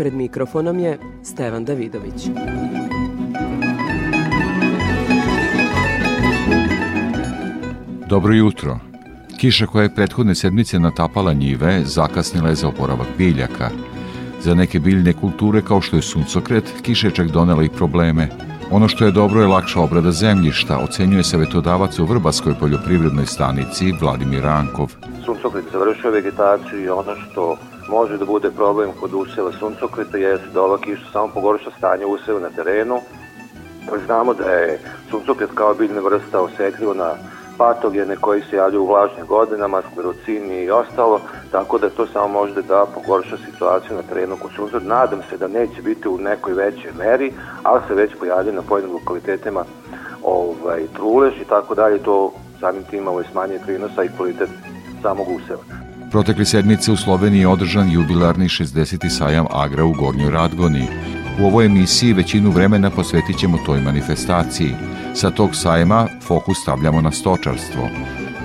Pred mikrofonom je Stevan Davidović. Dobro jutro. Kiša koja je prethodne sedmice natapala njive zakasnila je za oporavak biljaka. Za neke biljne kulture kao što je suncokret, kiša je čak donela i probleme – Ono što je dobro je lakša obrada zemljišta, ocenjuje savjetodavac u Vrbaskoj poljoprivrednoj stanici Vladimir Rankov. Suncokret završuje vegetaciju i ono što može da bude problem kod useva suncokreta je da ova kiša samo pogorša stanje useva na terenu. Znamo da je suncokret kao biljna vrsta osetljiva na patogene koji se javljaju u vlažnim godinama, sklerocini i ostalo, tako da to samo može da pogorša situaciju na terenu kod sunzor. Nadam se da neće biti u nekoj većoj meri, ali se već pojavljaju na pojedinim lokalitetima ovaj, trulež i tako dalje, to samim tim ovaj, smanje prinosa i kvalitet samog useva. Protekle sedmice u Sloveniji je održan jubilarni 60. sajam Agra u Gornjoj Radgoni. U ovoj emisiji većinu vremena posvetit ćemo toj manifestaciji – Sa tog sajma fokus stavljamo na stočarstvo.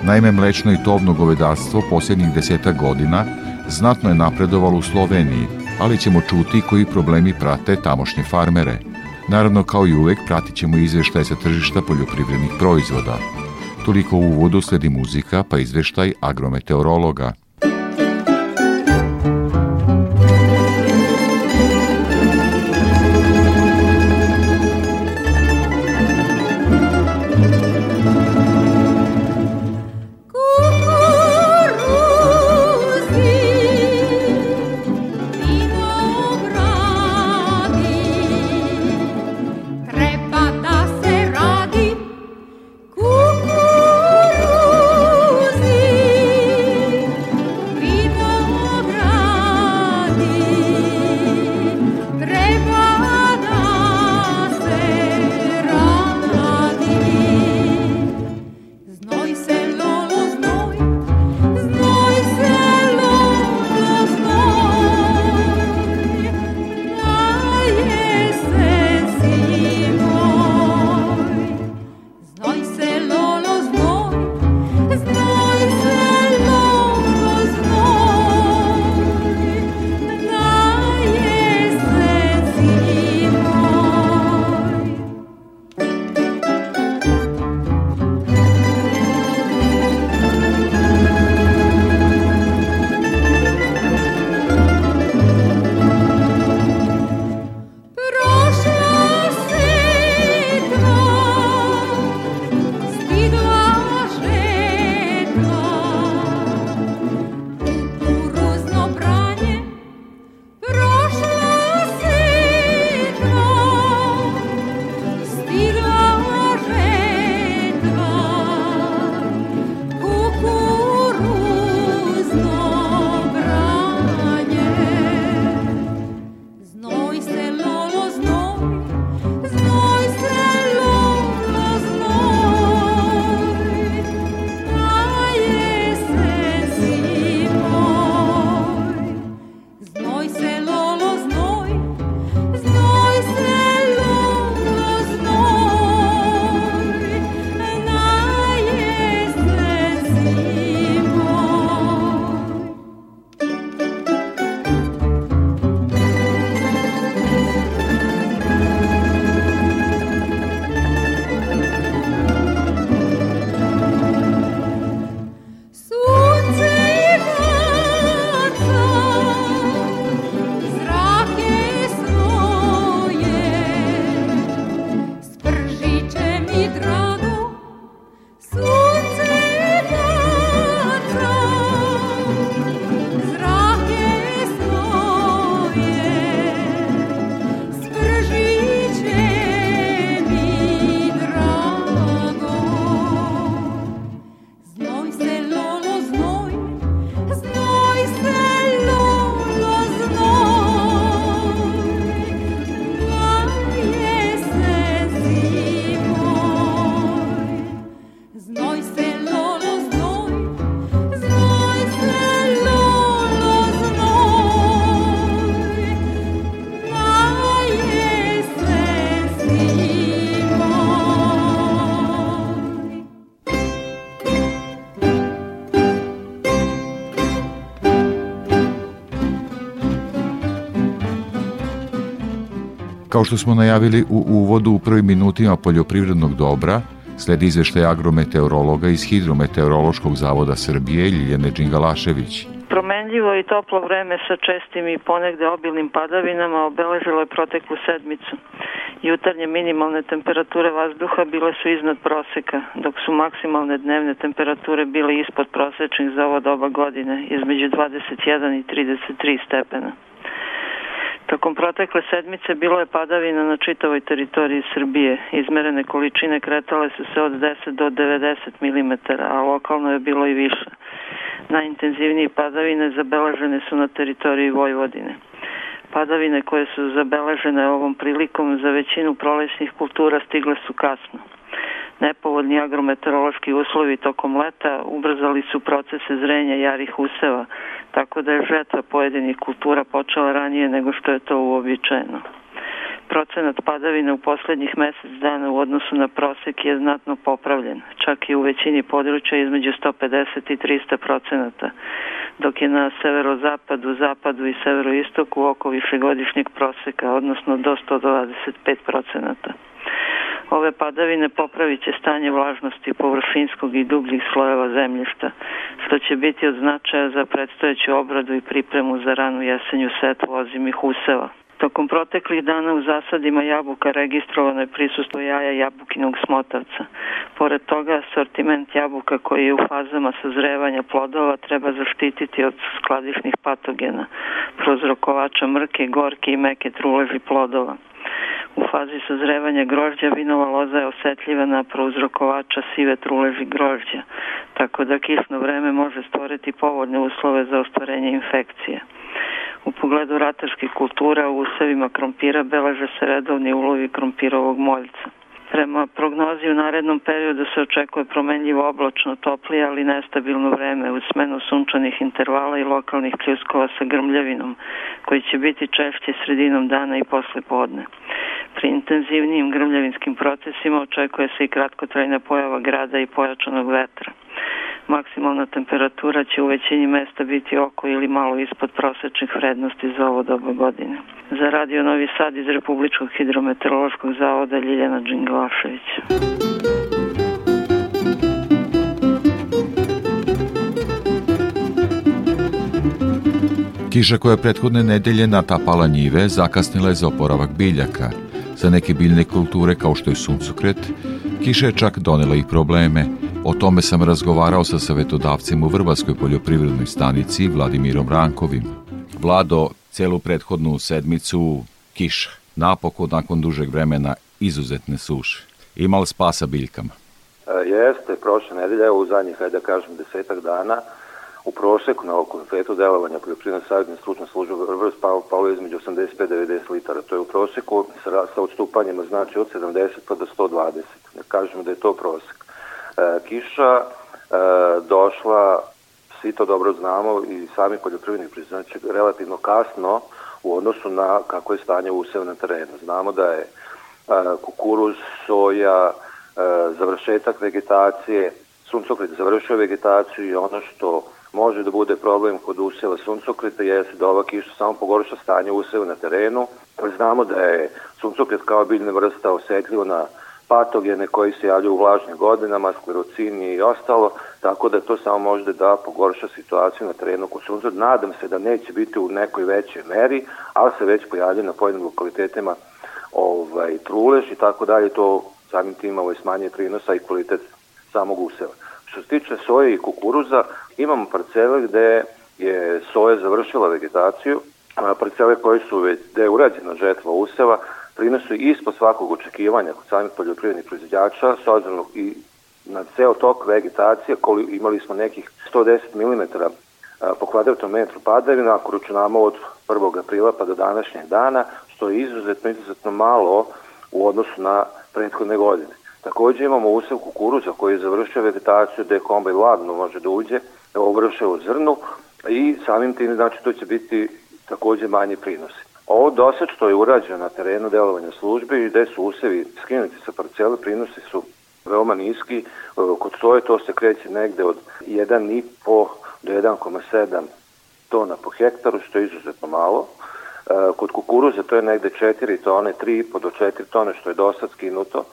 Naime, mlečno i tovno govedarstvo posljednjih deseta godina znatno je napredovalo u Sloveniji, ali ćemo čuti koji problemi prate tamošnje farmere. Naravno, kao i uvek, pratit ćemo izveštaje sa tržišta poljoprivrednih proizvoda. Toliko u uvodu sledi muzika, pa izveštaj agrometeorologa – Kao što smo najavili u uvodu u prvim minutima poljoprivrednog dobra, sledi izveštaj agrometeorologa iz Hidrometeorološkog zavoda Srbije Ljiljane Đingalašević. Promenljivo i toplo vreme sa čestim i ponegde obilnim padavinama obeležilo je proteklu sedmicu. Jutarnje minimalne temperature vazduha bile su iznad proseka, dok su maksimalne dnevne temperature bile ispod prosečnih za ovo doba godine, između 21 i 33 stepena. Tokom protekle sedmice bilo je padavina na čitavoj teritoriji Srbije. Izmerene količine kretale su se od 10 do 90 mm, a lokalno je bilo i više. Najintenzivnije padavine zabeležene su na teritoriji Vojvodine. Padavine koje su zabeležene ovom prilikom za većinu prolećnih kultura stigle su kasno. Nepovoljni agrometeorološki uslovi tokom leta ubrzali su procese zrenja jarih useva, tako da je žetva pojedinih kultura počela ranije nego što je to uobičajeno. Procenat padavine u poslednjih mesec dana u odnosu na prosek je znatno popravljen, čak i u većini područja između 150 i 300 procenata, dok je na severozapadu, zapadu i severoistoku oko višegodišnjeg proseka, odnosno do 125 procenata. Ove padavine popravit stanje vlažnosti površinskog i dubljih slojeva zemljišta, što će biti od značaja za predstojeću obradu i pripremu za ranu jesenju setvu ozimih useva. Tokom proteklih dana u zasadima jabuka registrovano je prisustvo jaja jabukinog smotavca. Pored toga, sortiment jabuka koji je u fazama sazrevanja plodova treba zaštititi od skladišnih patogena, prozrokovača mrke, gorke i meke truleži plodova. U fazi sazrevanja grožđa vinova loza je osetljiva na prouzrokovača sive truleži grožđa, tako da kisno vreme može stvoriti povoljne uslove za ostvarenje infekcije. U pogledu ratarskih kultura u usevima krompira belaže se redovni ulovi krompirovog moljca. Prema prognozi u narednom periodu se očekuje promenljivo oblačno toplije, ali nestabilno vreme uz smenu sunčanih intervala i lokalnih pljuskova sa grmljavinom, koji će biti češće sredinom dana i posle podne. Pri intenzivnijim grmljavinskim procesima očekuje se i kratkotrajna pojava grada i pojačanog vetra. Maksimalna temperatura će u većini mesta biti oko ili malo ispod prosečnih vrednosti za ovo doba godine. Za radio Novi Sad iz Republičkog hidrometeorološkog zavoda Ljiljana Đinglašević. Kiša koja je prethodne nedelje natapala njive zakasnila je za oporavak biljaka. Za neke biljne kulture kao što je suncokret, Kiša je čak donela i probleme. O tome sam razgovarao sa savetodavcem u Vrbaskoj poljoprivrednoj stanici Vladimirom Rankovim. Vlado, celu prethodnu sedmicu kiša. Napokon, nakon dužeg vremena, izuzetne suše. Imal spasa biljkama? E, jeste, prošle nedelje, u zadnjih, da kažem, desetak dana, u proseku na kvalitetu delovanja poljoprivredne savjetne stručne službe Vrbac pao, pao između 85-90 litara. To je u proseku sa, sa odstupanjima znači od 70 pa do 120. Ne da kažemo da je to prosek. E, kiša e, došla, svi to dobro znamo i sami poljoprivredni priznaće relativno kasno u odnosu na kako je stanje useva na terenu. Znamo da je e, kukuruz, soja, e, završetak vegetacije, suncokret završio vegetaciju i ono što može da bude problem kod useva suncokreta jer se da ova kiša samo pogorša stanje useva na terenu. Znamo da je suncokret kao biljna vrsta osetljiva na patogene koji se javljaju u vlažnim godinama, sklerocini i ostalo, tako da to samo može da pogorša situaciju na terenu kod sunca. Nadam se da neće biti u nekoj većoj meri, ali se već pojavljaju na pojedinim lokalitetima ovaj, trulež i tako dalje, to samim tim ovaj, smanjuje prinosa i kvalitet samog useva. Što se tiče soje i kukuruza, imamo parcele gde je soja završila vegetaciju, a parcele koje su već, gde je urađena žetva useva, prinosu ispod svakog očekivanja kod samih poljoprivrednih proizvođača, s obzirom i na ceo tok vegetacije, koli, imali smo nekih 110 mm po kvadratnom metru padavina, ako računamo od 1. aprila pa do današnjeg dana, što je izuzetno, izuzetno malo u odnosu na prethodne godine. Takođe imamo usev kukuruza koji završio vegetaciju gde kombaj ladno može da uđe, obrše u zrnu i samim tim znači to će biti takođe manji prinosi. Ovo dosad što je urađeno na terenu delovanja službe i gde su usevi skinuti sa parcele, prinosi su veoma niski. Kod soje to se kreće negde od 1,5 do 1,7 tona po hektaru, što je izuzetno malo. Kod kukuruza to je negde 4 tone, 3,5 do 4 tone, što je dosad skinuto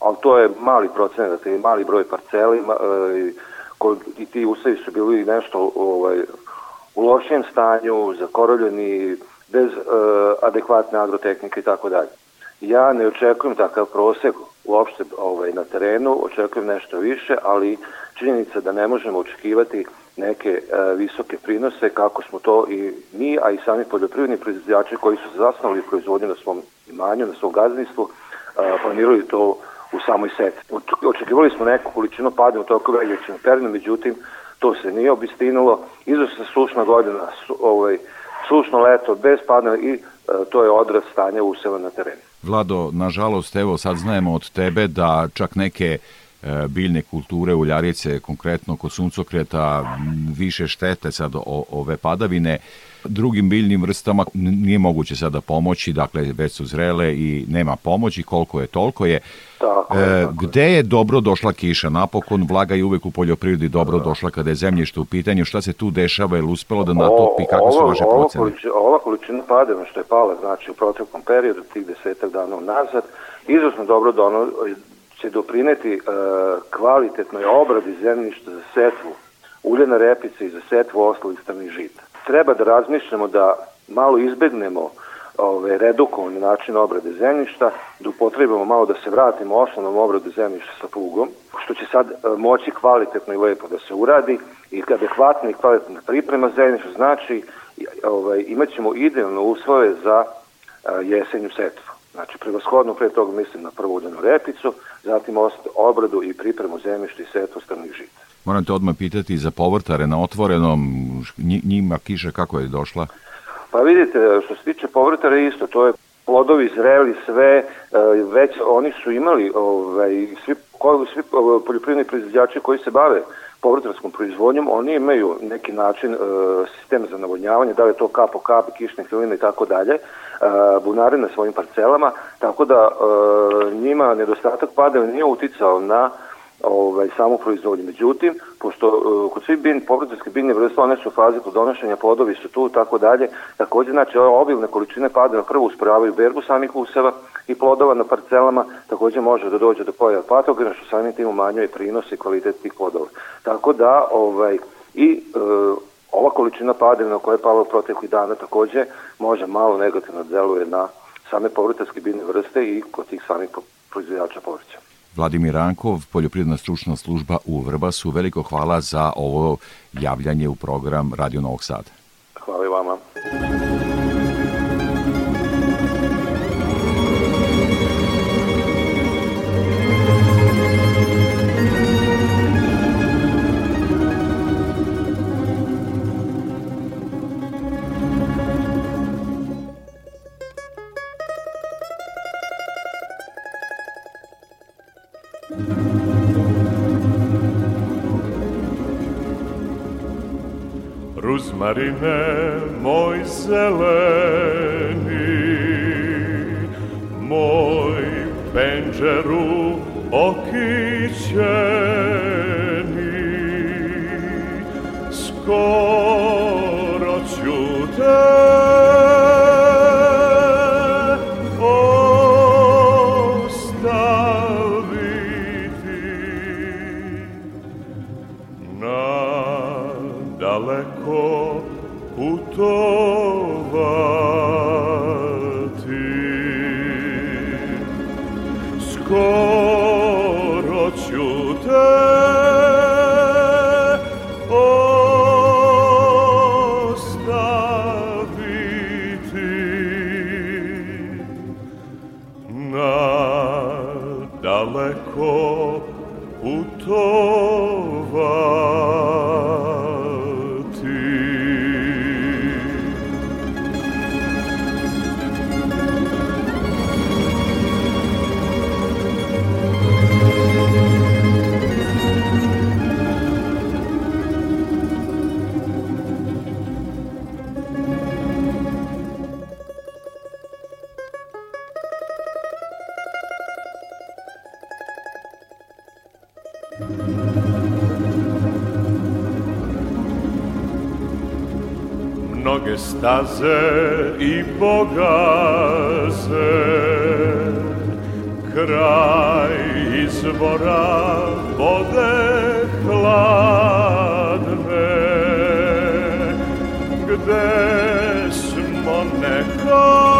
ali to je mali procenat dakle, i mali broj parceli e, i, kod, i ti usavi su bili nešto ovaj, u lošijem stanju, zakoroljeni, bez e, adekvatne agrotehnike i tako dalje. Ja ne očekujem takav prosek uopšte ovaj, na terenu, očekujem nešto više, ali činjenica da ne možemo očekivati neke e, visoke prinose kako smo to i mi, a i sami poljoprivredni proizvodjači koji su zasnovali proizvodnju na svom imanju, na svom gazdinstvu, e, planiraju to u samoj seti. Očekivali smo neku količinu pada u toku veljećeg perioda, međutim, to se nije obistinilo. Izuzetno sušna godina, su, ovaj, sušno leto, bez pada i e, to je odraz stanja useva na terenu. Vlado, nažalost, evo sad znajemo od tebe da čak neke E, biljne kulture uljarice, konkretno kod suncokreta, više štete sad ove padavine. Drugim biljnim vrstama nije moguće sada da pomoći, dakle već su zrele i nema pomoći, koliko je, toliko je. Tako, e, tako gde je dobro došla kiša? Napokon vlaga je uvek u poljoprivredi dobro da. došla kada je zemljište u pitanju. Šta se tu dešava? Je li uspelo da natopi? Kako su vaše procene? Ova količina, ova količina padeva što je pala znači, u proteklom periodu, tih desetak dana nazad, izuzetno dobro dono, će doprineti e, kvalitetnoj obradi zemljišta za setvu uljena repice i za setvu ostalih stavnih žita. Treba da razmišljamo da malo izbegnemo ove, ovaj, redukovani način obrade zemljišta, da upotrebamo malo da se vratimo osnovnom obradu zemljišta sa plugom, što će sad e, moći kvalitetno i lepo da se uradi i adekvatna i kvalitetna priprema zemljišta, znači ovaj, imat ćemo idealno uslove za e, jesenju setvu. Znači, prevashodno pre toga mislim na prvu uljenu repicu, zatim obradu i pripremu zemljišta i setu strnih žita. Moram te odmah pitati za povrtare na otvorenom, njima kiša kako je došla? Pa vidite, što se tiče povrtara isto, to je plodovi zreli sve, e, već oni su imali, ovaj, svi, svi e, poljoprivredni proizvođači koji se bave povrtarskom proizvodnjom, oni imaju neki način e, sistem za navodnjavanje, da li je to kap po kap, kišne kline i tako dalje, e, bunare na svojim parcelama, tako da e, njima nedostatak pada nije uticao na e, ovaj, samo proizvodnju. Međutim, pošto e, kod svih bin, povrtarskih biljnih vrsta, one su u fazi kod donošenja, plodovi su tu, tako dalje, takođe, znači, ove obilne količine na prvu uspravaju berbu samih useva i plodova na parcelama, takođe može da dođe do pojava patogena, što samim tim umanjuje prinos i kvalitet tih plodova. Tako da, ovaj, i e, ova količina padevina koja je pala u proteklih dana takođe može malo negativno deluje na same povrtarske biljne vrste i kod tih samih proizvođača povrća. Vladimir Rankov, Poljoprivredna stručna služba u Vrbasu. Veliko hvala za ovo javljanje u program Radio Novog Sada. Hvala i vama. marine moj zeleni moj penđeru okićeni skoro ću te mnoge staze i bogaze kraj izvora vode hladne gde smo nekad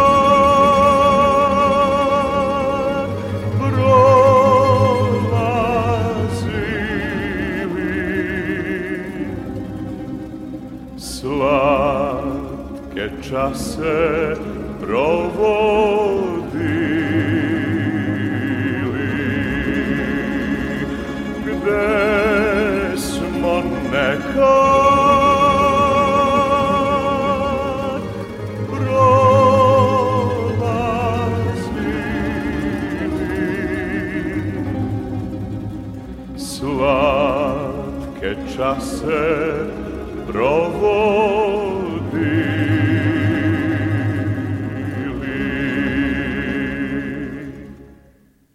čase provodili Gde smo nekad prolazili Slatke čase provodili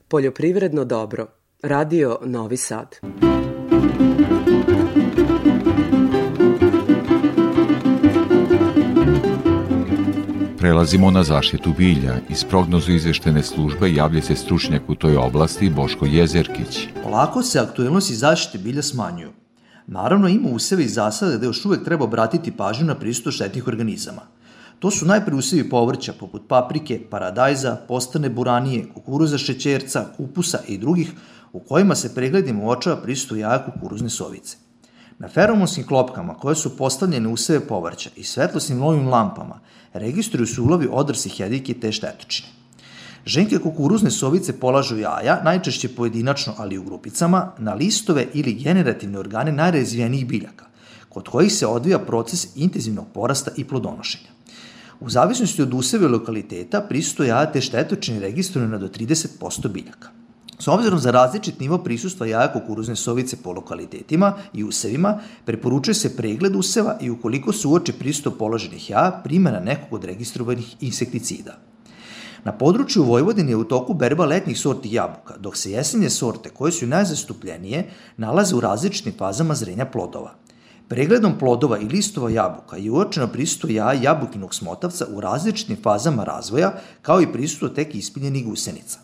Poljoprivredno dobro. Radio Novi Sad. Prelazimo na zaštitu bilja. Iz prognozu izveštene službe javlja se stručnjak u toj oblasti Boško Jezerkić. Polako se aktuelnosti zaštite bilja smanjuju. Naravno ima useve i zasade gde da još uvek treba obratiti pažnju na prisutu štetnih organizama – To su najpreusivi povrća poput paprike, paradajza, postane buranije, kukuruza šećerca, kupusa i drugih u kojima se pregledima uočava prisutu jaja kukuruzne sovice. Na feromonskim klopkama koje su postavljene u sebe povrća i svetlosnim novim lampama registruju se ulovi odrsi hedike te štetočine. Ženke kukuruzne sovice polažu jaja, najčešće pojedinačno, ali u grupicama, na listove ili generativne organe najrazvijenijih biljaka, kod kojih se odvija proces intenzivnog porasta i plodonošenja. U zavisnosti od useve lokaliteta pristojate štetočni registruju na do 30% biljaka. S obzirom za različit nivo prisustva jaja kukuruzne sovice po lokalitetima i usevima, preporučuje se pregled useva i ukoliko se uoči pristo položenih jaja, primjena nekog od registrovanih insekticida. Na području Vojvodine je u toku berba letnjih sorti jabuka, dok se jesenje sorte, koje su najzastupljenije, nalaze u različitim fazama zrenja plodova – Pregledom plodova i listova jabuka je uočeno prisutu jaja jabukinog smotavca u različitim fazama razvoja, kao i prisutu tek ispiljenih gusenica.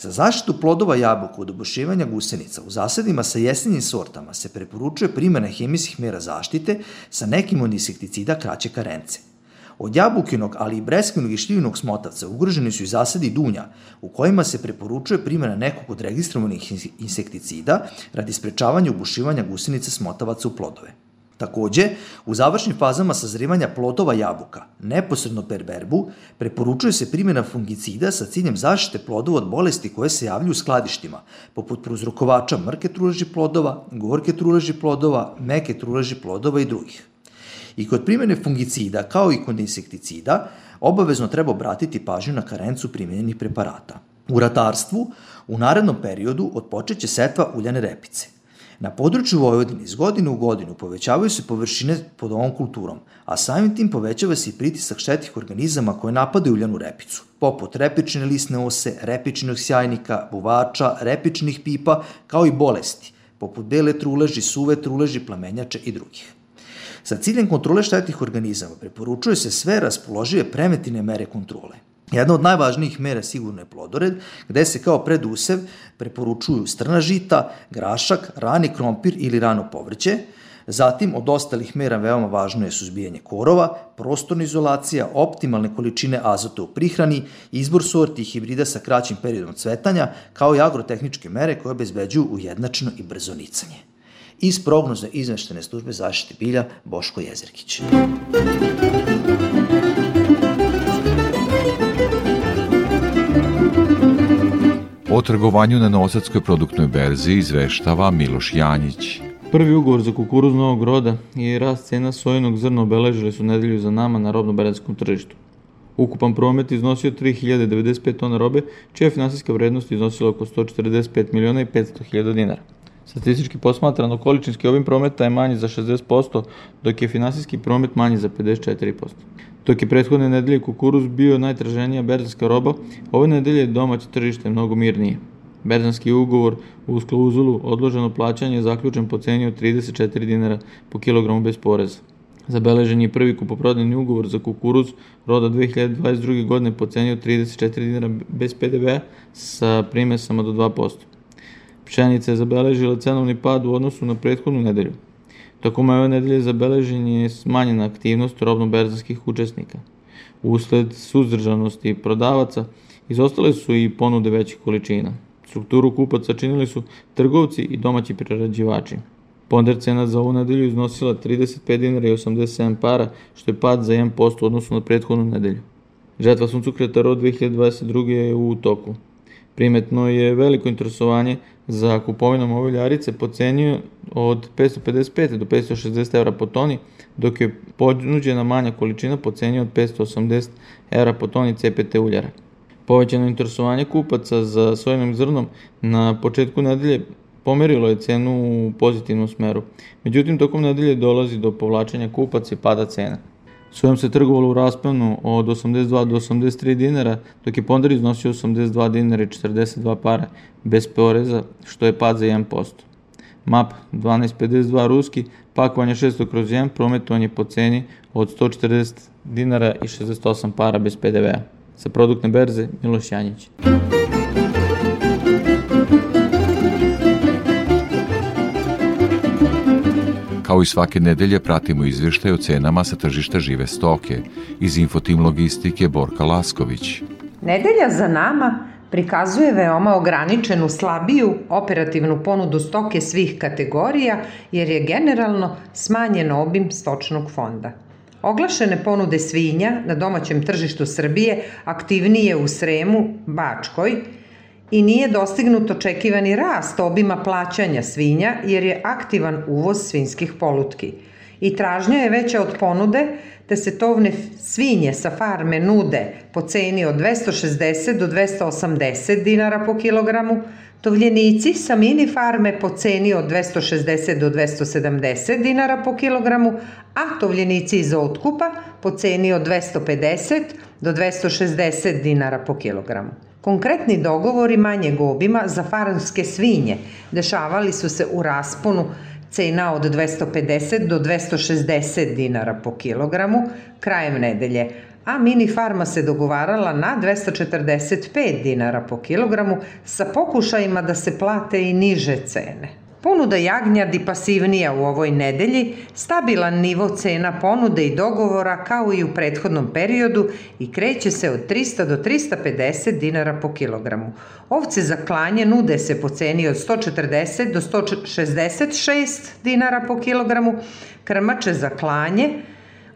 Za zaštitu plodova jabuka od obušivanja gusenica u zasadima sa jesenjim sortama se preporučuje primjena hemijskih mera zaštite sa nekim od insekticida kraće karence – Od jabukinog, ali i breskinog i šljivinog smotavca ugroženi su i zasadi dunja, u kojima se preporučuje primjena nekog od registrovanih insekticida radi sprečavanja ubušivanja gusenice smotavaca u plodove. Takođe, u završnim fazama sazrivanja plodova jabuka, neposredno per berbu, preporučuje se primjena fungicida sa ciljem zaštite plodova od bolesti koje se javljaju u skladištima, poput pruzrokovača mrke truleži plodova, gorke truleži plodova, meke truleži plodova i drugih i kod primjene fungicida kao i kod insekticida obavezno treba obratiti pažnju na karencu primjenjenih preparata. U ratarstvu u narednom periodu otpočet će setva uljane repice. Na području Vojvodine iz godine u godinu povećavaju se površine pod ovom kulturom, a samim tim povećava se i pritisak štetih organizama koje napadaju uljanu repicu, poput repične lisne ose, repičnog sjajnika, buvača, repičnih pipa, kao i bolesti, poput bele truleži, suve truleži, plamenjače i drugih. Sa ciljem kontrole štetnih organizama preporučuje se sve raspoložive preventivne mere kontrole. Jedna od najvažnijih mera sigurno je plodored, gde se kao predusev preporučuju strna žita, grašak, rani krompir ili rano povrće, Zatim, od ostalih mera veoma važno je suzbijanje korova, prostorna izolacija, optimalne količine azota u prihrani, izbor sorti i hibrida sa kraćim periodom cvetanja, kao i agrotehničke mere koje obezbeđuju ujednačeno i brzo nicanje iz prognoze izveštene službe zaštite bilja Boško Jezerkić. O trgovanju na Novosadskoj produktnoj berzi izveštava Miloš Janjić. Prvi ugovor za kukuruz novog roda i rast cena sojenog zrna obeležili su nedelju za nama na robno-berenskom tržištu. Ukupan promet iznosio 3095 tona robe, čija je finansijska vrednost iznosila oko 145 miliona i 500 hiljada dinara. Statistički posmatrano, količinski obim prometa je manji za 60%, dok je finansijski promet manji za 54%. Dok je prethodne nedelje kukuruz bio najtraženija berzanska roba, ove nedelje je domaće tržište mnogo mirnije. Berzanski ugovor uz klauzulu odloženo plaćanje je zaključen po ceni od 34 dinara po kilogramu bez poreza. Zabeležen je prvi kupoprodajni ugovor za kukuruz roda 2022. godine po ceni od 34 dinara bez PDV-a sa primesama do 2%. Pšenica je zabeležila cenovni pad u odnosu na prethodnu nedelju. Tokom ove nedelje zabeležen je smanjena aktivnost robno-berzanskih učesnika. Usled suzdržanosti prodavaca izostale su i ponude većih količina. Strukturu kupaca činili su trgovci i domaći prerađivači. Ponder cena za ovu nedelju iznosila 35 dinara i 87 para, što je pad za 1% odnosno na prethodnu nedelju. Žetva suncokreta rod 2022 je u toku. Primetno je veliko interesovanje za kupovinom ove uljarice po ceni od 555 do 560 evra po toni, dok je podnuđena manja količina po ceni od 580 evra po toni CPT uljara. Povećano interesovanje kupaca za sojenim zrnom na početku nedelje pomerilo je cenu u pozitivnom smeru. Međutim, tokom nedelje dolazi do povlačenja kupaca i pada cena s se trgovalo u rasponu od 82 do 83 dinara, dok je ponder iznosio 82 dinara i 42 para bez poreza, što je pad za 1%. MAP 1252 ruski, pakovanje 600 kroz 1, prometovanje po ceni od 140 dinara i 68 para bez PDV-a. Sa produktne berze Miloš Janjić. Kao i svake nedelje pratimo izvještaj o cenama sa tržišta žive stoke. Iz Infotim Logistike Borka Lasković. Nedelja za nama prikazuje veoma ograničenu, slabiju operativnu ponudu stoke svih kategorija, jer je generalno smanjen obim stočnog fonda. Oglašene ponude svinja na domaćem tržištu Srbije aktivnije u Sremu, Bačkoj, i nije dostignut očekivani rast obima plaćanja svinja jer je aktivan uvoz svinskih polutki. I tražnja je veća od ponude, te se tovne svinje sa farme nude po ceni od 260 do 280 dinara po kilogramu, tovljenici sa mini farme po ceni od 260 do 270 dinara po kilogramu, a tovljenici iz otkupa po ceni od 250 do 260 dinara po kilogramu. Konkretni dogovori manjeg obima za farmske svinje dešavali su se u rasponu Cena od 250 do 260 dinara po kilogramu krajem nedelje, a mini farma se dogovarala na 245 dinara po kilogramu sa pokušajima da se plate i niže cene. Ponuda jagnjadi pasivnija u ovoj nedelji, stabilan nivo cena ponude i dogovora kao i u prethodnom periodu i kreće se od 300 do 350 dinara po kilogramu. Ovce za klanje nude se po ceni od 140 do 166 dinara po kilogramu, krmače za klanje –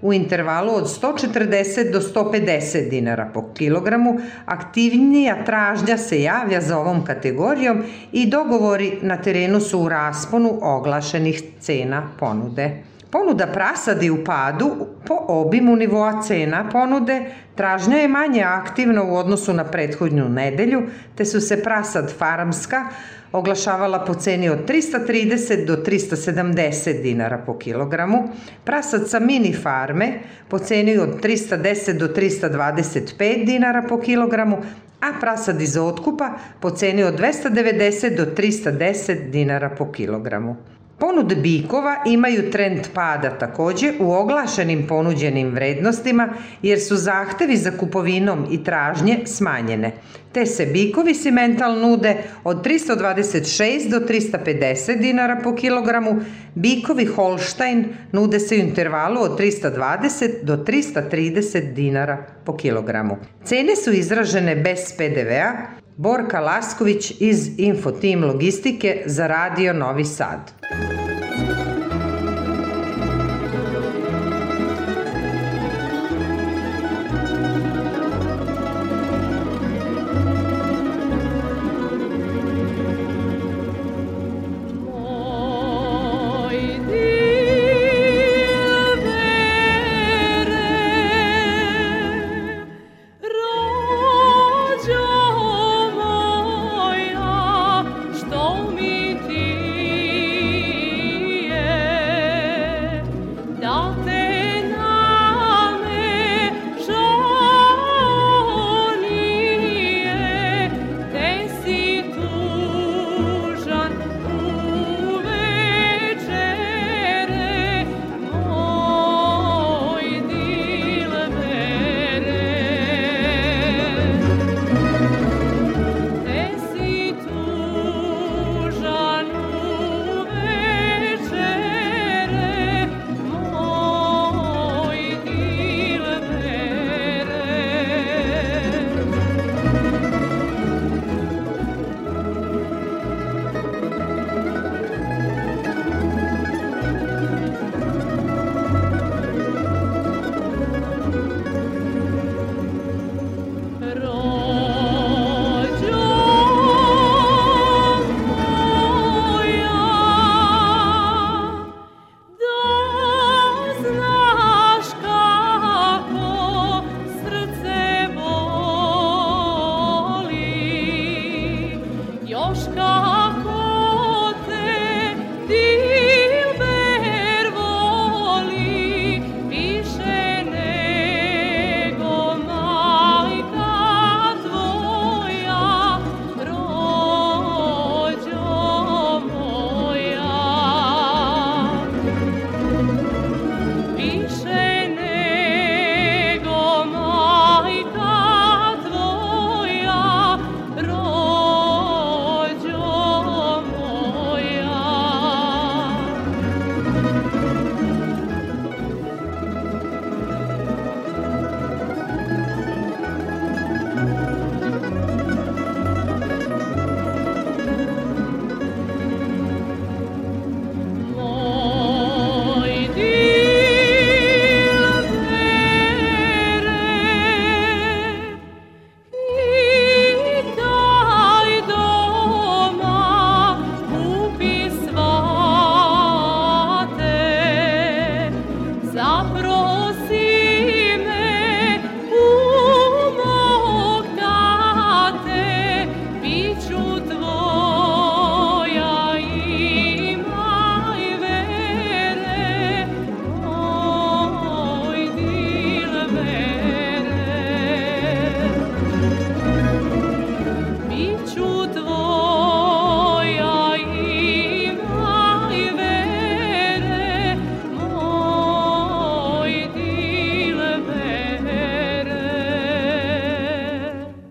u intervalu od 140 do 150 dinara po kilogramu, aktivnija tražnja se javlja za ovom kategorijom i dogovori na terenu su u rasponu oglašenih cena ponude. Ponuda prasadi u padu po obimu nivoa cena ponude tražnja je manje aktivna u odnosu na prethodnju nedelju, te su se prasad farmska oglašavala po ceni od 330 do 370 dinara po kilogramu, prasad sa mini farme po ceni od 310 do 325 dinara po kilogramu, a prasad iz otkupa po ceni od 290 do 310 dinara po kilogramu. Ponude bikova imaju trend pada takođe u oglašenim ponuđenim vrednostima jer su zahtevi za kupovinom i tražnje smanjene, te se bikovi simental nude od 326 do 350 dinara po kilogramu, bikovi Holstein nude se u intervalu od 320 do 330 dinara po kilogramu. Cene su izražene bez PDV-a, Borka Lasković iz Infotim Logistike za Radio Novi Sad.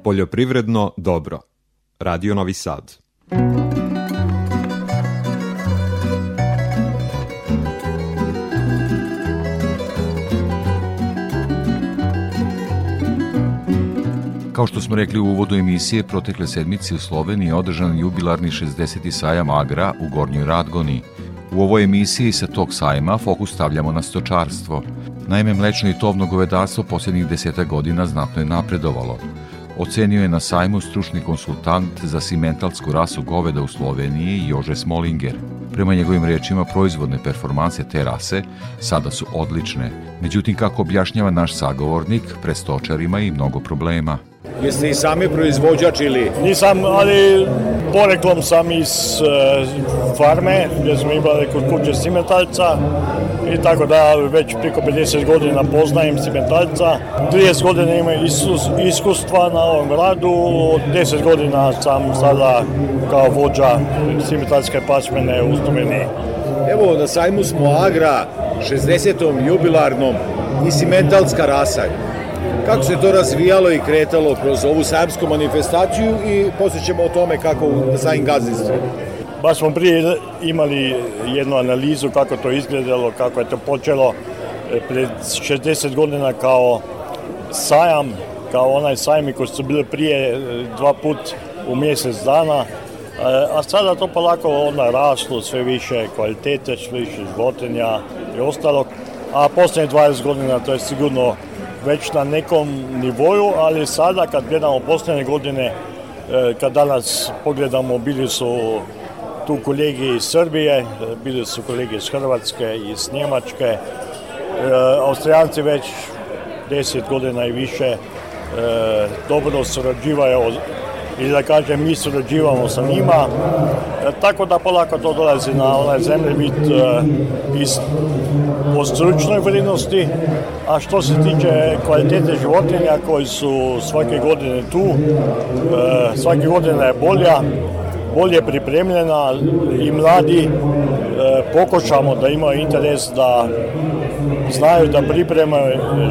Poljoprivredno dobro. Radio Novi Sad. Kao što smo rekli u uvodu emisije, protekle sedmice u Sloveniji je održan jubilarni 60. sajam Agra u Gornjoj Radgoni. U ovoj emisiji sa tog sajma fokus stavljamo na stočarstvo. Naime, mlečno i tovno govedarstvo posljednjih deseta godina znatno je napredovalo ocenio je na sajmu stručni konsultant za simentalsku rasu goveda u Sloveniji Jože Smolinger. Prema njegovim rečima, proizvodne performanse te rase sada su odlične. Međutim, kako objašnjava naš sagovornik, pred stočarima i mnogo problema. Jeste i sami proizvođač ili? Nisam, ali poreklom sam iz eh, farme, gde smo imali kod kuće simetalca i tako da već preko 50 godina poznajem cimentarca. 30 godina imam iskustva na ovom gradu, 10 godina sam sada kao vođa cimentarske pasmene u Stomeni. Evo, na sajmu smo Agra, 60. jubilarnom i simentalska rasa. Kako se to razvijalo i kretalo kroz ovu sajmsku manifestaciju i poslije o tome kako na sajm gazdinstvu. Baš smo prije imali jednu analizu kako to izgledalo, kako je to počelo e, pred 60 godina kao sajam, kao onaj sajmi koji su bili prije e, dva put u mjesec dana, e, a sada to polako onda raslo, sve više kvalitete, sve više životinja i ostalog, a posljednjih 20 godina to je sigurno već na nekom nivoju, ali sada kad gledamo posljednje godine, kad danas pogledamo, bili su tu kolegi iz Srbije, bili su kolegi iz Hrvatske, iz Njemačke. E, Austrijanci već 10 godina i više e, dobro surađivaju i da kažem mi surađivamo sa njima, e, tako da polako to dolazi na onaj zemljevid e, iz po stručnoj vrijednosti, a što se tiče kvalitete životinja koji su svake godine tu, e, svake godine je bolja, bolje pripremljena i mladi e, pokušamo da imaju interes da znaju da pripreme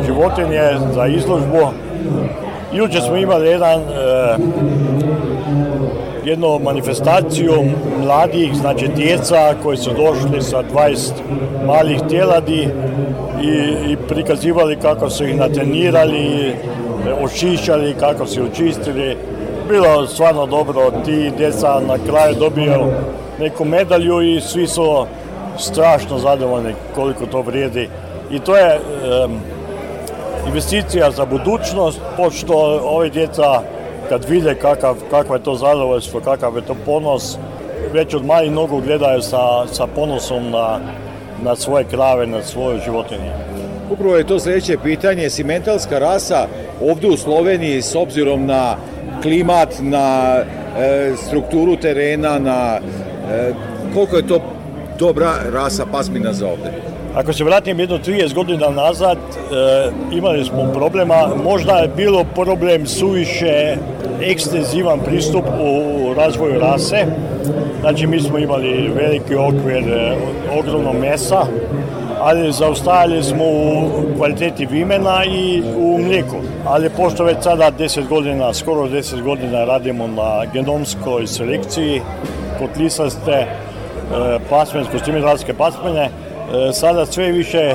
životinje za izložbu. Juče smo imali jedan e, jednu manifestaciju mladih, znači djeca koji su došli sa 20 malih tjeladi i, i prikazivali kako su ih natrenirali, očišćali, kako su ih očistili, bilo stvarno dobro. Ti deca na kraju dobio neku medalju i svi su strašno zadovoljni koliko to vrijedi. I to je um, investicija za budućnost, pošto ove djeca kad vide kakav, kakva je to zadovoljstvo, kakav je to ponos, već od malih nogu gledaju sa, sa ponosom na, na svoje krave, na svoje životinje. Upravo je to sljedeće pitanje. Simentalska rasa ovdje u Sloveniji s obzirom na klimat, na e, strukturu terena, na e, koliko je to dobra rasa pasmina za ovde? Ako se vratim jedno 30 godina nazad, e, imali smo problema, možda je bilo problem suviše ekstenzivan pristup u razvoju rase. Znači mi smo imali veliki okvir e, ogromno mesa, ali zaostajali smo u kvaliteti vimena i u mlijeku. Ali pošto već sada 10 godina, skoro 10 godina radimo na genomskoj selekciji kotlisaste e, pasmensko, stimulacijske pasmene, e, sada sve više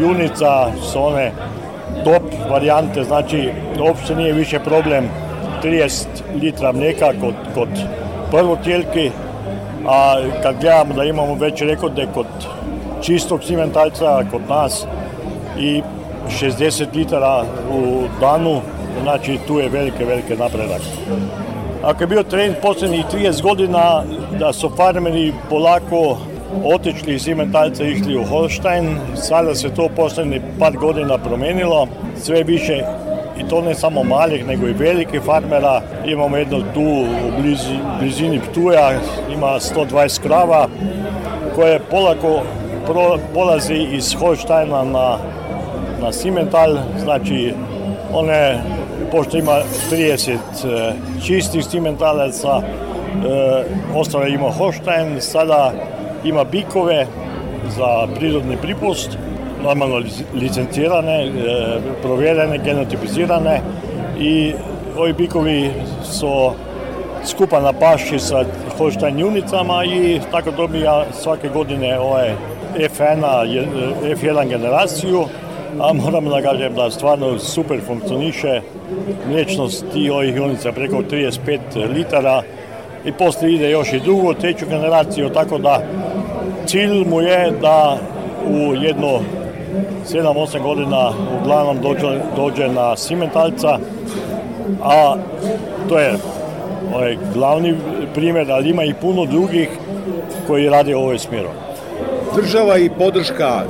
junica su one top varijante, znači uopće nije više problem 30 litra mlijeka kod, kod prvotjelki, a kad gledamo da imamo već rekorde kod čistog cimentajca kod nas i 60 litara u danu, znači tu je velike, velike napredak. Ako je bio trend poslednjih 30 godina da su farmeri polako otišli iz Imentalca išli u Holstein, sada se to poslednjih par godina promenilo, sve više i to ne samo malih, nego i velikih farmera. Imamo jedno tu u blizi, blizini Ptuja, ima 120 krava koje polako pro, polazi iz Holštajna na, na Simental, znači one, pošto ima 30 e, čistih Simentalaca, e, ostale ima Holštajn, sada ima bikove za prirodni pripust, normalno licencirane, e, provjerene, genotipizirane i ovi bikovi su skupa na paši sa Holštajn junicama i tako dobija svake godine ovaj F1-a, F1 generaciju, a moram da kažem da stvarno super funkcioniše. Mliječnost i ovih junica preko 35 litara i posle ide još i drugu, treću generaciju, tako da cilj mu je da u jedno 7-8 godina uglavnom dođe, dođe na simentalca, a to je ovaj, glavni primjer, ali ima i puno drugih koji rade u ovoj smjeru država i podrška e,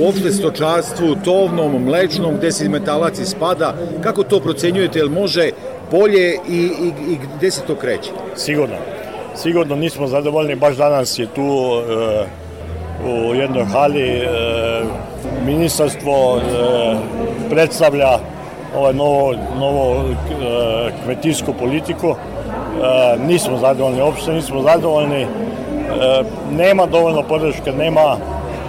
uopšte stočarstvu, tovnom, mlečnom, gde se metalac ispada, kako to procenjujete, jel može bolje i, i, i gde se to kreće? Sigurno. Sigurno nismo zadovoljni, baš danas je tu e, u jednoj hali e, ministarstvo e, predstavlja ovaj novo, novo e, kmetijsku politiku. E, nismo zadovoljni, uopšte nismo zadovoljni. E, nema dovoljno podrške, nema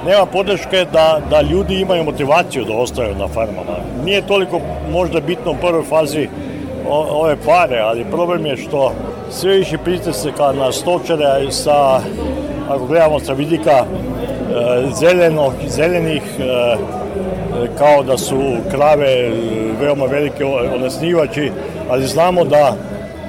nema podrške da, da ljudi imaju motivaciju da ostaju na farmama. Nije toliko možda bitno u prvoj fazi ove pare, ali problem je što sve više pritisaka na stočare sa, ako gledamo sa vidika zelenog, zeleno, zelenih, e, kao da su krave veoma velike onesnivači, ali znamo da,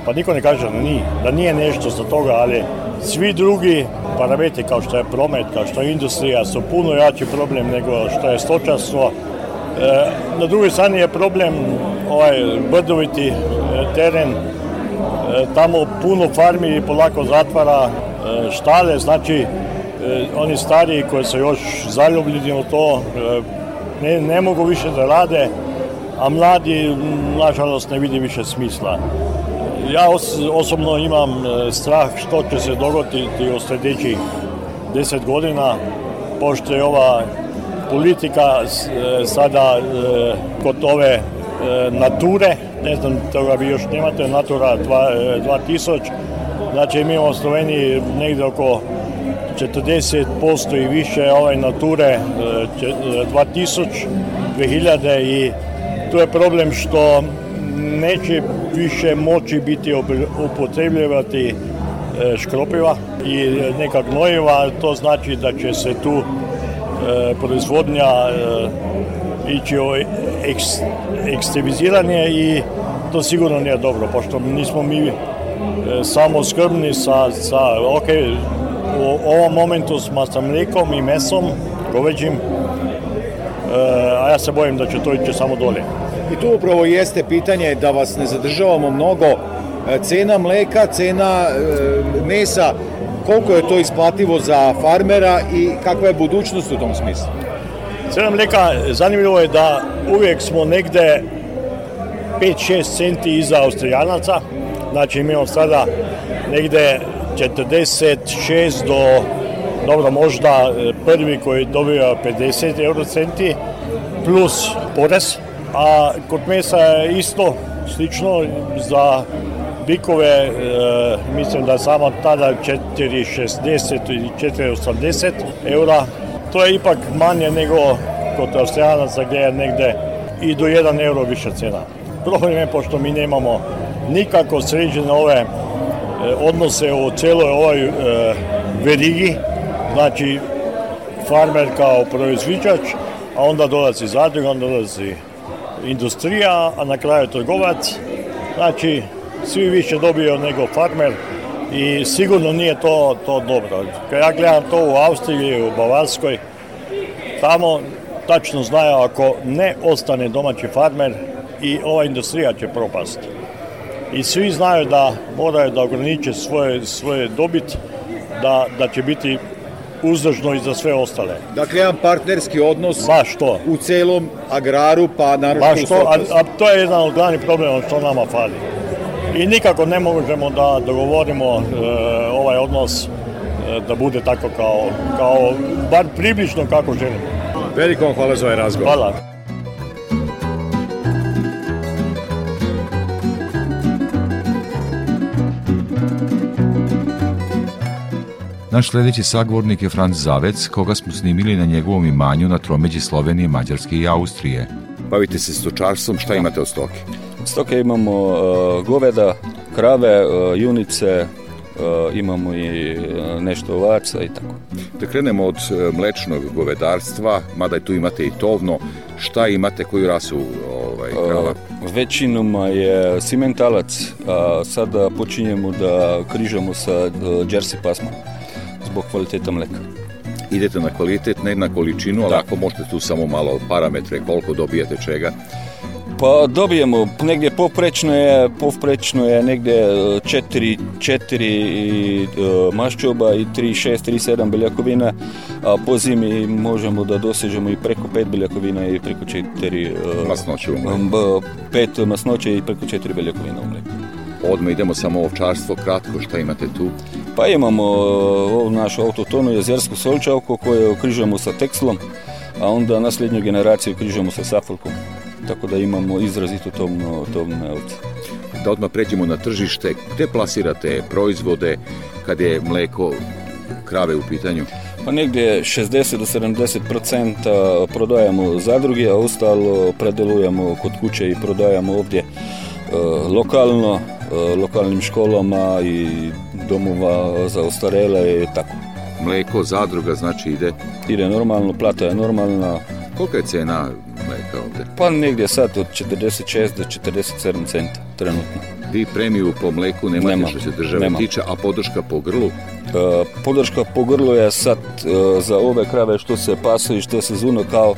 pa niko ne kaže da nije, da nije nešto sa toga, ali Svi drugi parametri kao što je promet, kao što je industrija su puno jači problem nego što je stočarstvo. E, na drugoj strani je problem ovaj brdoviti e, teren, e, tamo puno farmi polako zatvara štale, znači oni stariji koji su još zaljubljeni u to ne, ne mogu više da rade, a mladi nažalost ne vidi više smisla. Ja os, osobno imam e, strah što će se dogoditi u sljedećih 10 godina, pošto je ova politika e, sada e, kod ove nature, ne znam toga vi još nemate, natura 2000, znači mi u Sloveniji negdje oko 40% i više ove nature 2000, 2000 i tu je problem što neće više moći biti upotrebljavati e, škropiva i neka gnojiva, to znači da će se tu e, proizvodnja e, ići o ekstremiziranje i to sigurno nije dobro, pošto nismo mi samo skrbni sa, sa ok, u ovom momentu smo sa mlijekom i mesom, goveđim, a ja se bojim da će to ići samo dolje. I tu upravo jeste pitanje da vas ne zadržavamo mnogo. E, cena mleka, cena e, mesa, koliko je to isplativo za farmera i kakva je budućnost u tom smislu? Cena mleka, zanimljivo je da uvijek smo negde 5-6 centi iza Austrijanaca, znači imamo sada negde 46 do dobro možda e, prvi koji dobiva 50 euro centi plus porez a kod mesa je isto slično za bikove, e, mislim da samo tada 4,60 ili 4,80 eura. To je ipak manje nego kod Austrijanaca gde je negde i do 1 euro više cena. Problem je pošto mi nemamo nikako sređene ove e, odnose u celoj ovoj e, verigi, znači farmer kao proizviđač, a onda dolazi zadrug, onda dolazi industrija, a na kraju trgovac. Znači, svi više dobio nego farmer i sigurno nije to, to dobro. Kad ja gledam to u Austriji, u Bavarskoj, tamo tačno znaju ako ne ostane domaći farmer i ova industrija će propasti. I svi znaju da moraju da ograniče svoje, svoje dobit, da, da će biti uzdažno i za sve ostale. Dakle, jedan partnerski odnos Baš to. u celom agraru, pa naravno... Baš to, a, a to je jedan od glavnih problema što nama fali. I nikako ne možemo da dogovorimo e, ovaj odnos e, da bude tako kao, kao, bar približno kako želimo. Veliko vam hvala za ovaj razgovor. Hvala. Naš sledeći sagovornik je Franz Zavec, koga smo snimili na njegovom imanju na tromeđi Slovenije, Mađarske i Austrije. Bavite se stočarstvom, šta da. imate od stoke? stoke imamo uh, goveda, krave, uh, junice, Uh, imamo i uh, nešto ovaca i tako. Da krenemo od mlečnog govedarstva, mada tu imate i tovno, šta imate, koju rasu ovaj, krava? Uh, većinom je simentalac, a sada počinjemo da križamo sa jersey pasmom zbog kvaliteta mleka. Idete na kvalitet, ne na količinu, ali da. ako možete tu samo malo parametre, koliko dobijate čega, pa dobijemo, negde poprečno je, poprečno je negde 4, e, 4 e, maščoba i 3, 6, 3, 7 beljakovina, a po zimi možemo da dosežemo i preko 5 beljakovina i preko 4 e, masnoće u mleku. 5 masnoće i preko 4 beljakovina u mleku. Odmah idemo samo ovčarstvo, kratko, šta imate tu? Pa imamo e, ovu našu autotonu jezersku solčavku koju križamo sa tekslom, a onda nasljednju generaciju križamo sa safolkom. Tako da imamo izrazito tomno, tomne ovce. Da odmah pređemo na tržište, gde plasirate proizvode kad je mleko krave u pitanju? Pa negde 60 do 70% prodajemo zadrugi, a ostalo predelujemo kod kuće i prodajemo ovdje e, lokalno Eh, lokalnim školama i domova za ostarele i tako. Mleko, zadruga, znači ide? Ide normalno, plata je normalna. Kolika je cena mleka ovdje? Pa negdje sad od 46 do 47 centa trenutno. Vi premiju po mleku nemate nema, što se države nema. tiče, a podrška po grlu? E, podrška po grlu je sad e, za ove krave što se pasu i što se zuno kao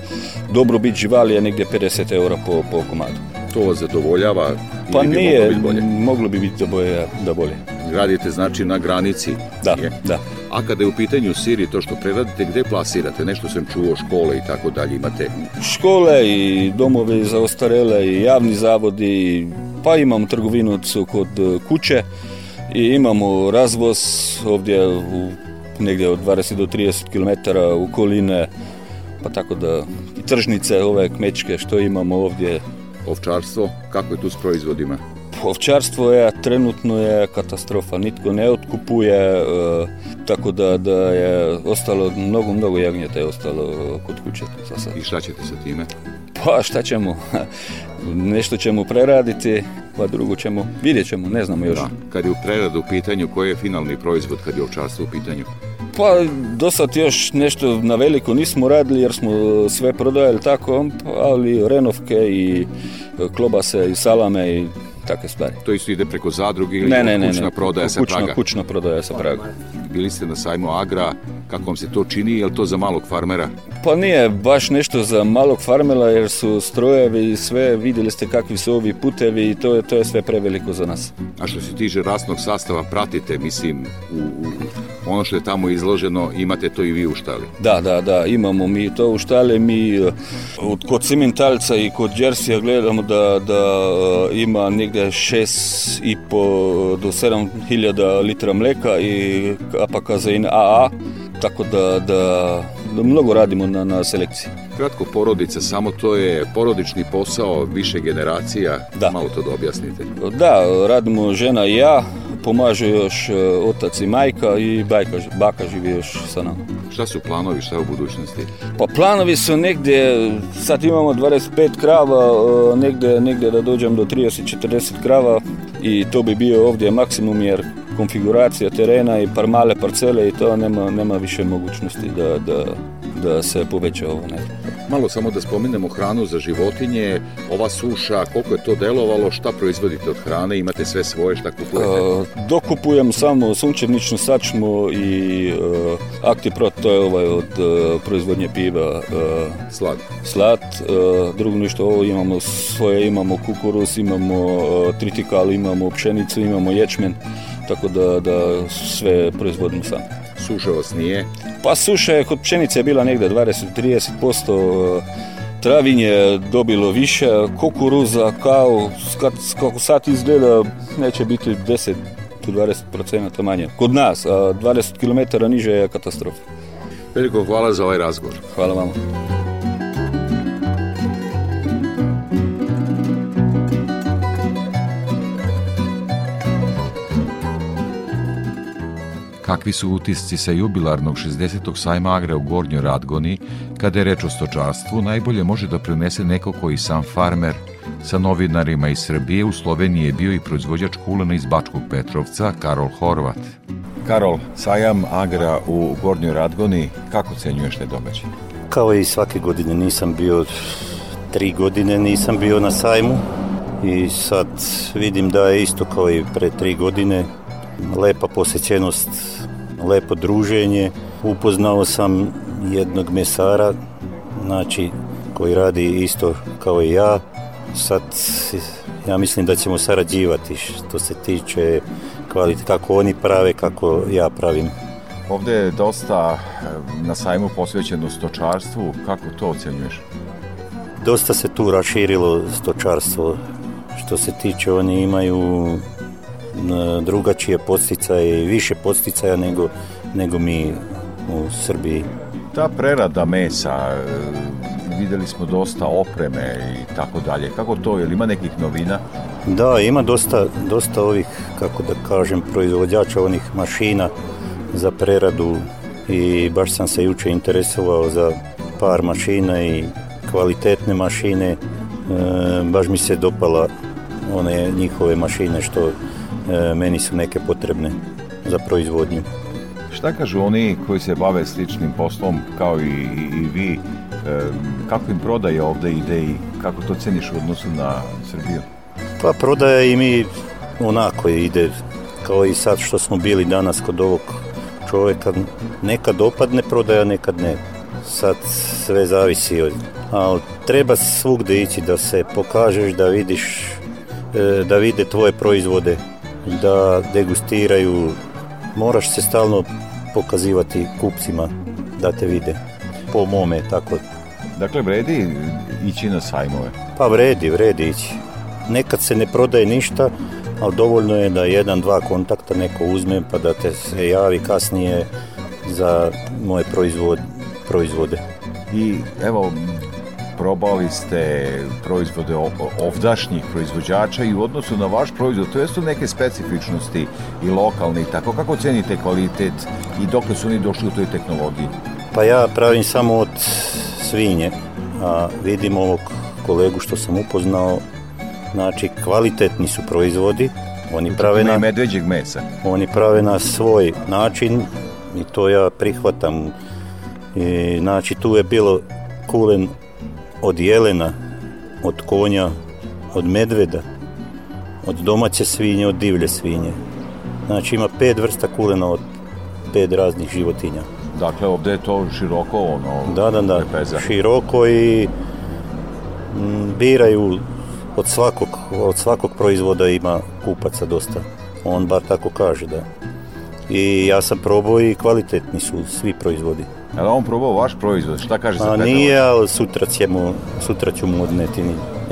dobrobit živali je negdje 50 eura po, po komadu. To vas zadovoljava Pa Ili nije, moglo biti bolje? moglo bi biti bolje, da bolje. Radite znači na granici? Da, je. da. A kada je u pitanju siri to što preradite, gde plasirate? Nešto sam čuo, škole i tako dalje imate? Škole i domove za ostarele i javni zavodi, pa imam trgovinu kod e, kuće i imamo razvoz ovdje u negdje od 20 do 30 km u koline, pa tako da i tržnice ove kmečke što imamo ovdje ovčarstvo, kako je tu s proizvodima? Ovčarstvo je trenutno je katastrofa, nitko ne otkupuje, e, tako da, da je ostalo, mnogo, mnogo jagnjeta je ostalo e, kod kuće za sad. I šta ćete sa time? Pa šta ćemo, nešto ćemo preraditi, pa drugo ćemo, vidjet ćemo, ne znamo još. Da, kad je u preradu u pitanju, koji je finalni proizvod kad je ovčarstvo u pitanju? Pa do sad još nešto na veliko nismo radili jer smo e, sve prodajali tako, ali renovke i klobase i salame i takve stvari. To isto ide preko zadruge ili ne, ne, ne, kućna ne, prodaja kućna, sa Praga? Kućna prodaja sa Praga. Bili ste na sajmu Agra, kako vam se to čini, je li to za malog farmera? Pa nije baš nešto za malog farmera jer su strojevi i sve, videli ste kakvi su ovi putevi i to je, to je sve preveliko za nas. A što se tiže rasnog sastava, pratite, mislim, u, u ono što je tamo izloženo, imate to i vi u štali? Da, da, da, imamo mi to u štali, mi eh, od, kod cimentalca i kod džersija gledamo da, da eh, ima negdje negdje 6,5 do 7 hiljada litra mleka i apakazein AA, tako da, da, da mnogo radimo na, na selekciji. Kratko porodica, samo to je porodični posao više generacija, da. malo to da objasnite. Da, radimo žena i ja, pomažu još e, otac i majka i bajka, baka živi još sa nama. Šta su planovi, šta je u budućnosti? Pa planovi su negde, sad imamo 25 krava, negde, negde da dođem do 30-40 krava i to bi bio ovdje maksimum jer konfiguracija terena i par male parcele i to nema, nema više mogućnosti da, da, da se poveća ovo ne. Malo samo da spomenemo hranu za životinje, ova suša, koliko je to delovalo, šta proizvodite od hrane, imate sve svoje, šta kupujete? E, dokupujem samo sunčevničnu sačmu i e, Aktiprot, to je ovaj od e, proizvodnje piva. E, slad. Slad, e, drugo ništa, ovo imamo svoje, imamo kukuruz, imamo e, tritikal, imamo pšenicu, imamo ječmen tako da, da sve proizvodim sam. Suša vas nije? Pa suša je kod pšenice bila negde 20-30%, e, travinje je dobilo više, kukuruza, kao, kako sad izgleda, neće biti 10 20% manje. Kod nas, a 20 km niže je katastrofa. Veliko hvala za ovaj razgovor. Hvala vam. kakvi su utisci sa jubilarnog 60. sajma Agre u Gornjoj Radgoni, kada je reč o stočarstvu, najbolje može da prenese neko koji sam farmer. Sa novinarima iz Srbije u Sloveniji je bio i proizvođač kulena iz Bačkog Petrovca, Karol Horvat. Karol, sajam Agra u Gornjoj Radgoni, kako cenjuješ te domaće? Kao i svake godine nisam bio, tri godine nisam bio na sajmu i sad vidim da je isto kao i pre tri godine lepa posećenost lepo druženje. Upoznao sam jednog mesara, znači koji radi isto kao i ja. Sad ja mislim da ćemo sarađivati što se tiče kvalite, kako oni prave, kako ja pravim. Ovde je dosta eh, na sajmu posvećeno stočarstvu, kako to ocenjuješ? Dosta se tu raširilo stočarstvo. Što se tiče, oni imaju drugačije posticaje i više posticaja nego, nego mi u Srbiji. Ta prerada mesa, e, videli smo dosta opreme i tako dalje. Kako to, je li ima nekih novina? Da, ima dosta, dosta ovih, kako da kažem, proizvođača onih mašina za preradu i baš sam se juče interesovao za par mašina i kvalitetne mašine. E, baš mi se dopala one njihove mašine što E, meni su neke potrebne za proizvodnju. Šta kažu oni koji se bave sličnim poslom kao i, i, i vi, e, kako im prodaje ovde ide i kako to ceniš u odnosu na Srbiju? Pa prodaja i mi onako ide kao i sad što smo bili danas kod ovog čoveka. Nekad opadne prodaja, nekad ne. Sad sve zavisi od... Ali treba svugde ići da se pokažeš, da vidiš, e, da vide tvoje proizvode da degustiraju. Moraš se stalno pokazivati kupcima da te vide. Po mome, tako. Dakle, vredi ići na sajmove? Pa vredi, vredi ići. Nekad se ne prodaje ništa, ali dovoljno je da jedan, dva kontakta neko uzme pa da te se javi kasnije za moje proizvod, proizvode. I evo, probali ste proizvode ovdašnjih proizvođača i u odnosu na vaš proizvod, to jesu neke specifičnosti i lokalne i tako. Kako cenite kvalitet i dok su oni došli u toj tehnologiji? Pa ja pravim samo od svinje. A vidim ovog kolegu što sam upoznao, znači kvalitetni su proizvodi, oni znači, prave na medveđeg mesa. Oni prave na svoj način i to ja prihvatam. I, znači tu je bilo kulen od jelena, od konja, od medveda, od domaće svinje, od divlje svinje. Znači ima pet vrsta kulena od pet raznih životinja. Dakle, ovde je to široko ono... Da, da, da, lepeza. široko i mm, biraju od svakog, od svakog proizvoda ima kupaca dosta. On bar tako kaže, da. I ja sam probao i kvalitetni su svi proizvodi. Je on probao vaš proizvod? Šta kaže za pa Petrovac? Nije, ali sutra, ćemo, sutra ću mu odneti.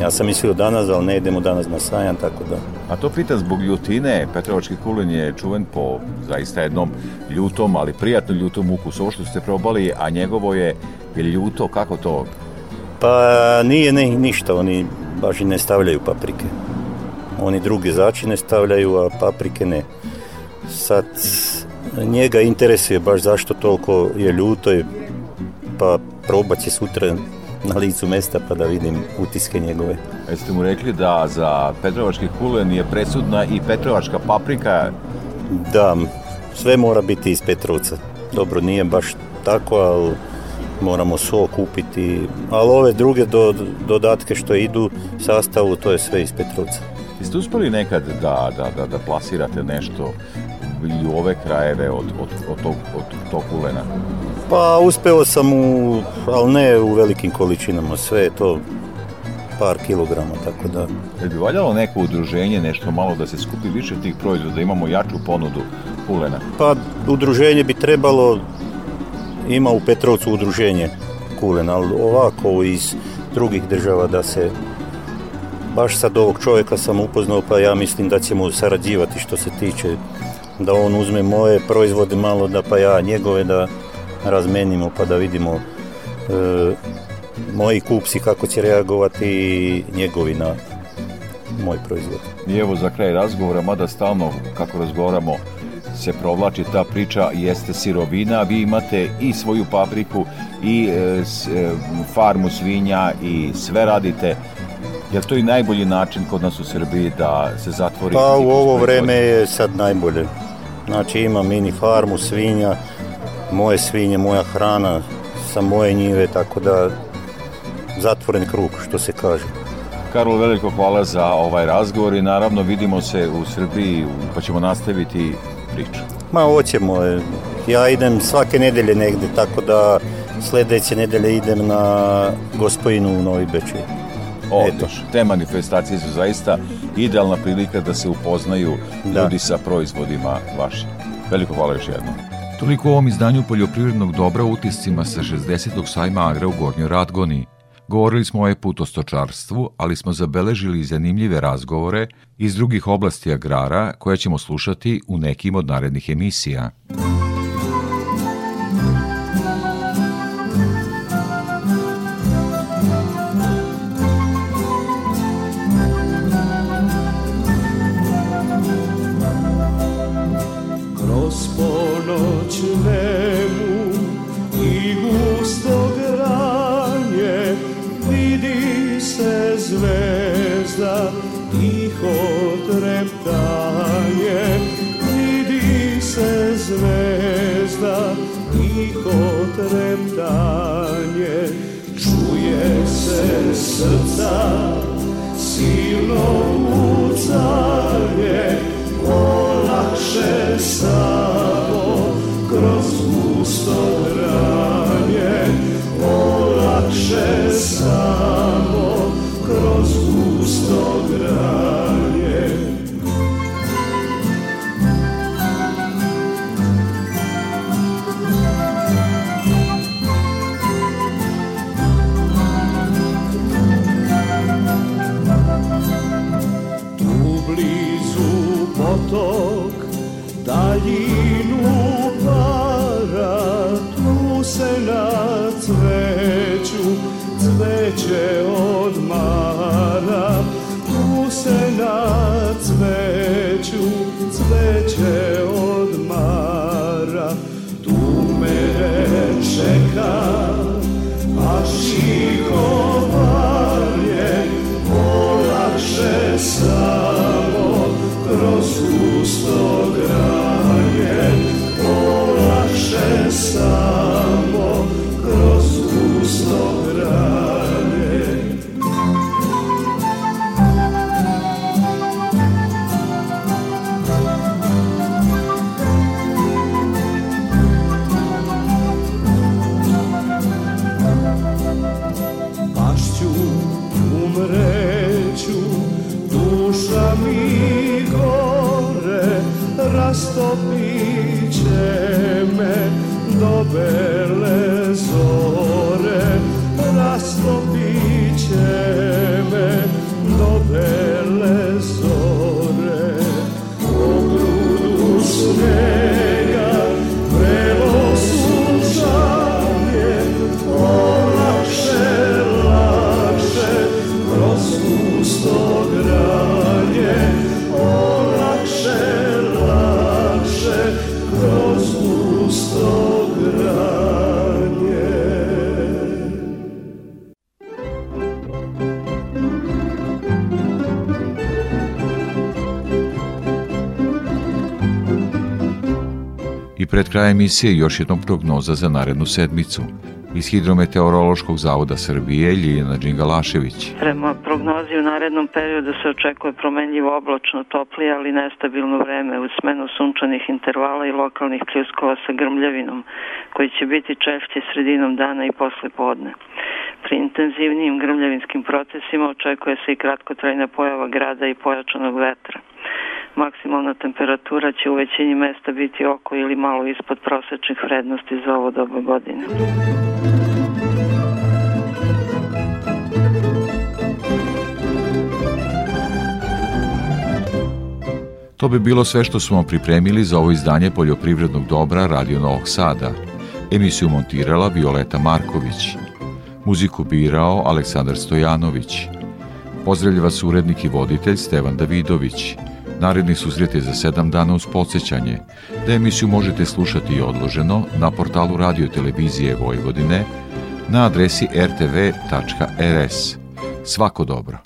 Ja sam mislio danas, ali ne idemo danas na sajan, tako da... A to pitan zbog ljutine. Petrovački kulin je čuven po zaista jednom ljutom, ali prijatno ljutom ukusu. Ovo što ste probali, a njegovo je, je ljuto, kako to? Pa nije ni, ništa, oni baš i ne stavljaju paprike. Oni druge začine stavljaju, a paprike ne. Sad njega interesuje baš zašto toliko je ljuto i pa probat će sutra na licu mesta pa da vidim utiske njegove. Jeste mu rekli da za petrovački kulen je presudna i petrovačka paprika? Da, sve mora biti iz Petrovca. Dobro, nije baš tako, ali moramo so kupiti. Ali ove druge do, dodatke što idu sastavu, to je sve iz Petrovca. Jeste uspeli nekad da, da, da, da plasirate nešto i ove krajeve od, od, od, tog, od tog ulena? Pa uspeo sam u, ali ne u velikim količinama, sve je to par kilograma, tako da... Jel bi valjalo neko udruženje, nešto malo da se skupi više tih proizvoda, da imamo jaču ponudu kulena? Pa udruženje bi trebalo, ima u Petrovcu udruženje kulena, ali ovako iz drugih država da se baš sad ovog čovjeka sam upoznao, pa ja mislim da ćemo sarađivati što se tiče da on uzme moje proizvode malo, da pa ja njegove da razmenimo pa da vidimo e, moji kupci kako će reagovati i njegovi na moj proizvod. I evo za kraj razgovora, mada stalno kako razgovaramo se provlači ta priča jeste sirovina, vi imate i svoju papriku i e, e, farmu svinja i sve radite Jer to i najbolji način kod nas u Srbiji da se zatvori? Pa u ovo vreme je sad najbolje. Znači ima mini farmu, svinja, moje svinje, moja hrana, sa moje njive, tako da zatvoren krug, što se kaže. Karlo, veliko hvala za ovaj razgovor i naravno vidimo se u Srbiji, pa ćemo nastaviti priču. Ma, hoćemo. Ja idem svake nedelje negde, tako da sledeće nedelje idem na gospojinu u Novi Bečej. O, Odlično. Te manifestacije su zaista idealna prilika da se upoznaju da. ljudi sa proizvodima vašim. Veliko hvala još jednom. Toliko u ovom izdanju poljoprivrednog dobra utiscima sa 60. sajma Agra u Gornjoj Radgoni. Govorili smo ovaj put o stočarstvu, ali smo zabeležili i zanimljive razgovore iz drugih oblasti agrara koje ćemo slušati u nekim od narednih emisija. srca silno uca share. kraja emisije još jednom prognoza za narednu sedmicu. Iz Hidrometeorološkog zavoda Srbije Ljiljana Đingalašević. Prema prognozi u narednom periodu se očekuje promenljivo oblačno toplije, ali nestabilno vreme u smenu sunčanih intervala i lokalnih pljuskova sa grmljavinom, koji će biti češće sredinom dana i posle podne. Pri intenzivnijim grmljavinskim procesima očekuje se i kratkotrajna pojava grada i pojačanog vetra. Maksimalna temperatura će u većini mesta biti oko ili malo ispod prosečnih vrednosti za ovo doba godine. To bi bilo sve što smo pripremili za ovo izdanje poljoprivrednog dobra Radio Novog Sada. Emisiju montirala Violeta Marković. Muziku birao Aleksandar Stojanović. Pozdravlja vas urednik i voditelj Stevan Davidović. Naredni susret je za sedam dana uz podsjećanje da emisiju možete slušati i odloženo na portalu Radio Televizije Vojvodine na adresi rtv.rs. Svako dobro!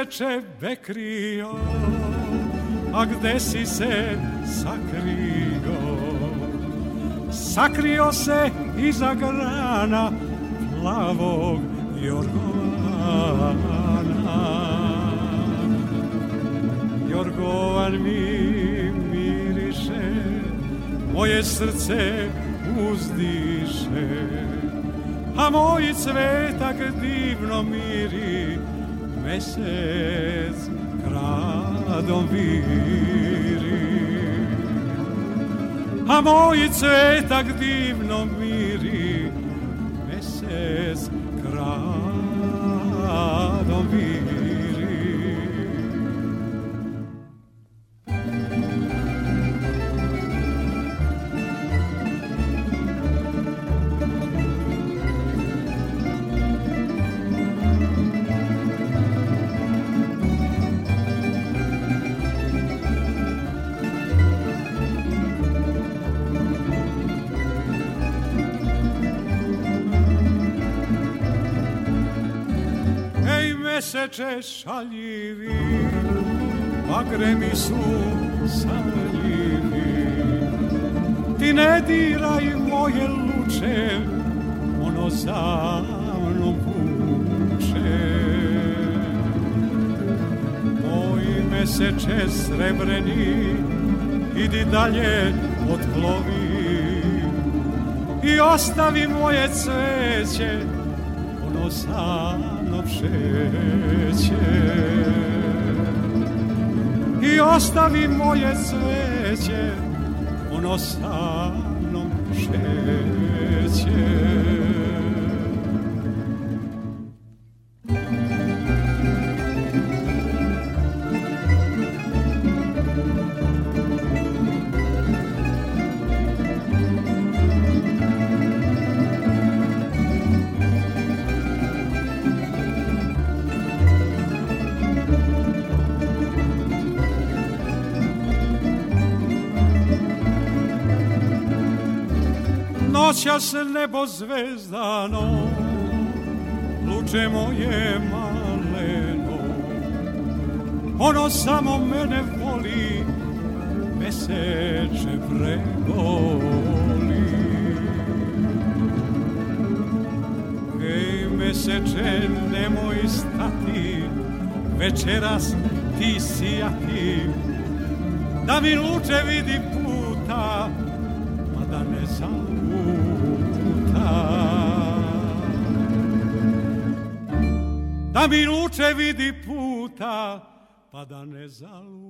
veče bekrio, a gde si se sakrio? Sakrio se iza grana plavog Jorgovana. Jorgovan mi miriše, moje srce uzdiše, a moj cvetak divno miri, mesec gradom viri, a moj cetak divno mi seče šaljivi, a gremi su sanljivi. Ti ne diraj moje luče, ono za mnom kuće. Moj meseče srebreni, idi dalje odplovi i ostavi moje cveće, ono sam przecie i ostawi moje cwecie ono samą przecie. noćas nebo zvezdano Luče moje maleno Ono samo mene voli Meseče preboli Ej meseče nemoj stati Večeras ti sijati Da mi luče vidi put a luče vidi puta, pa da ne zalu.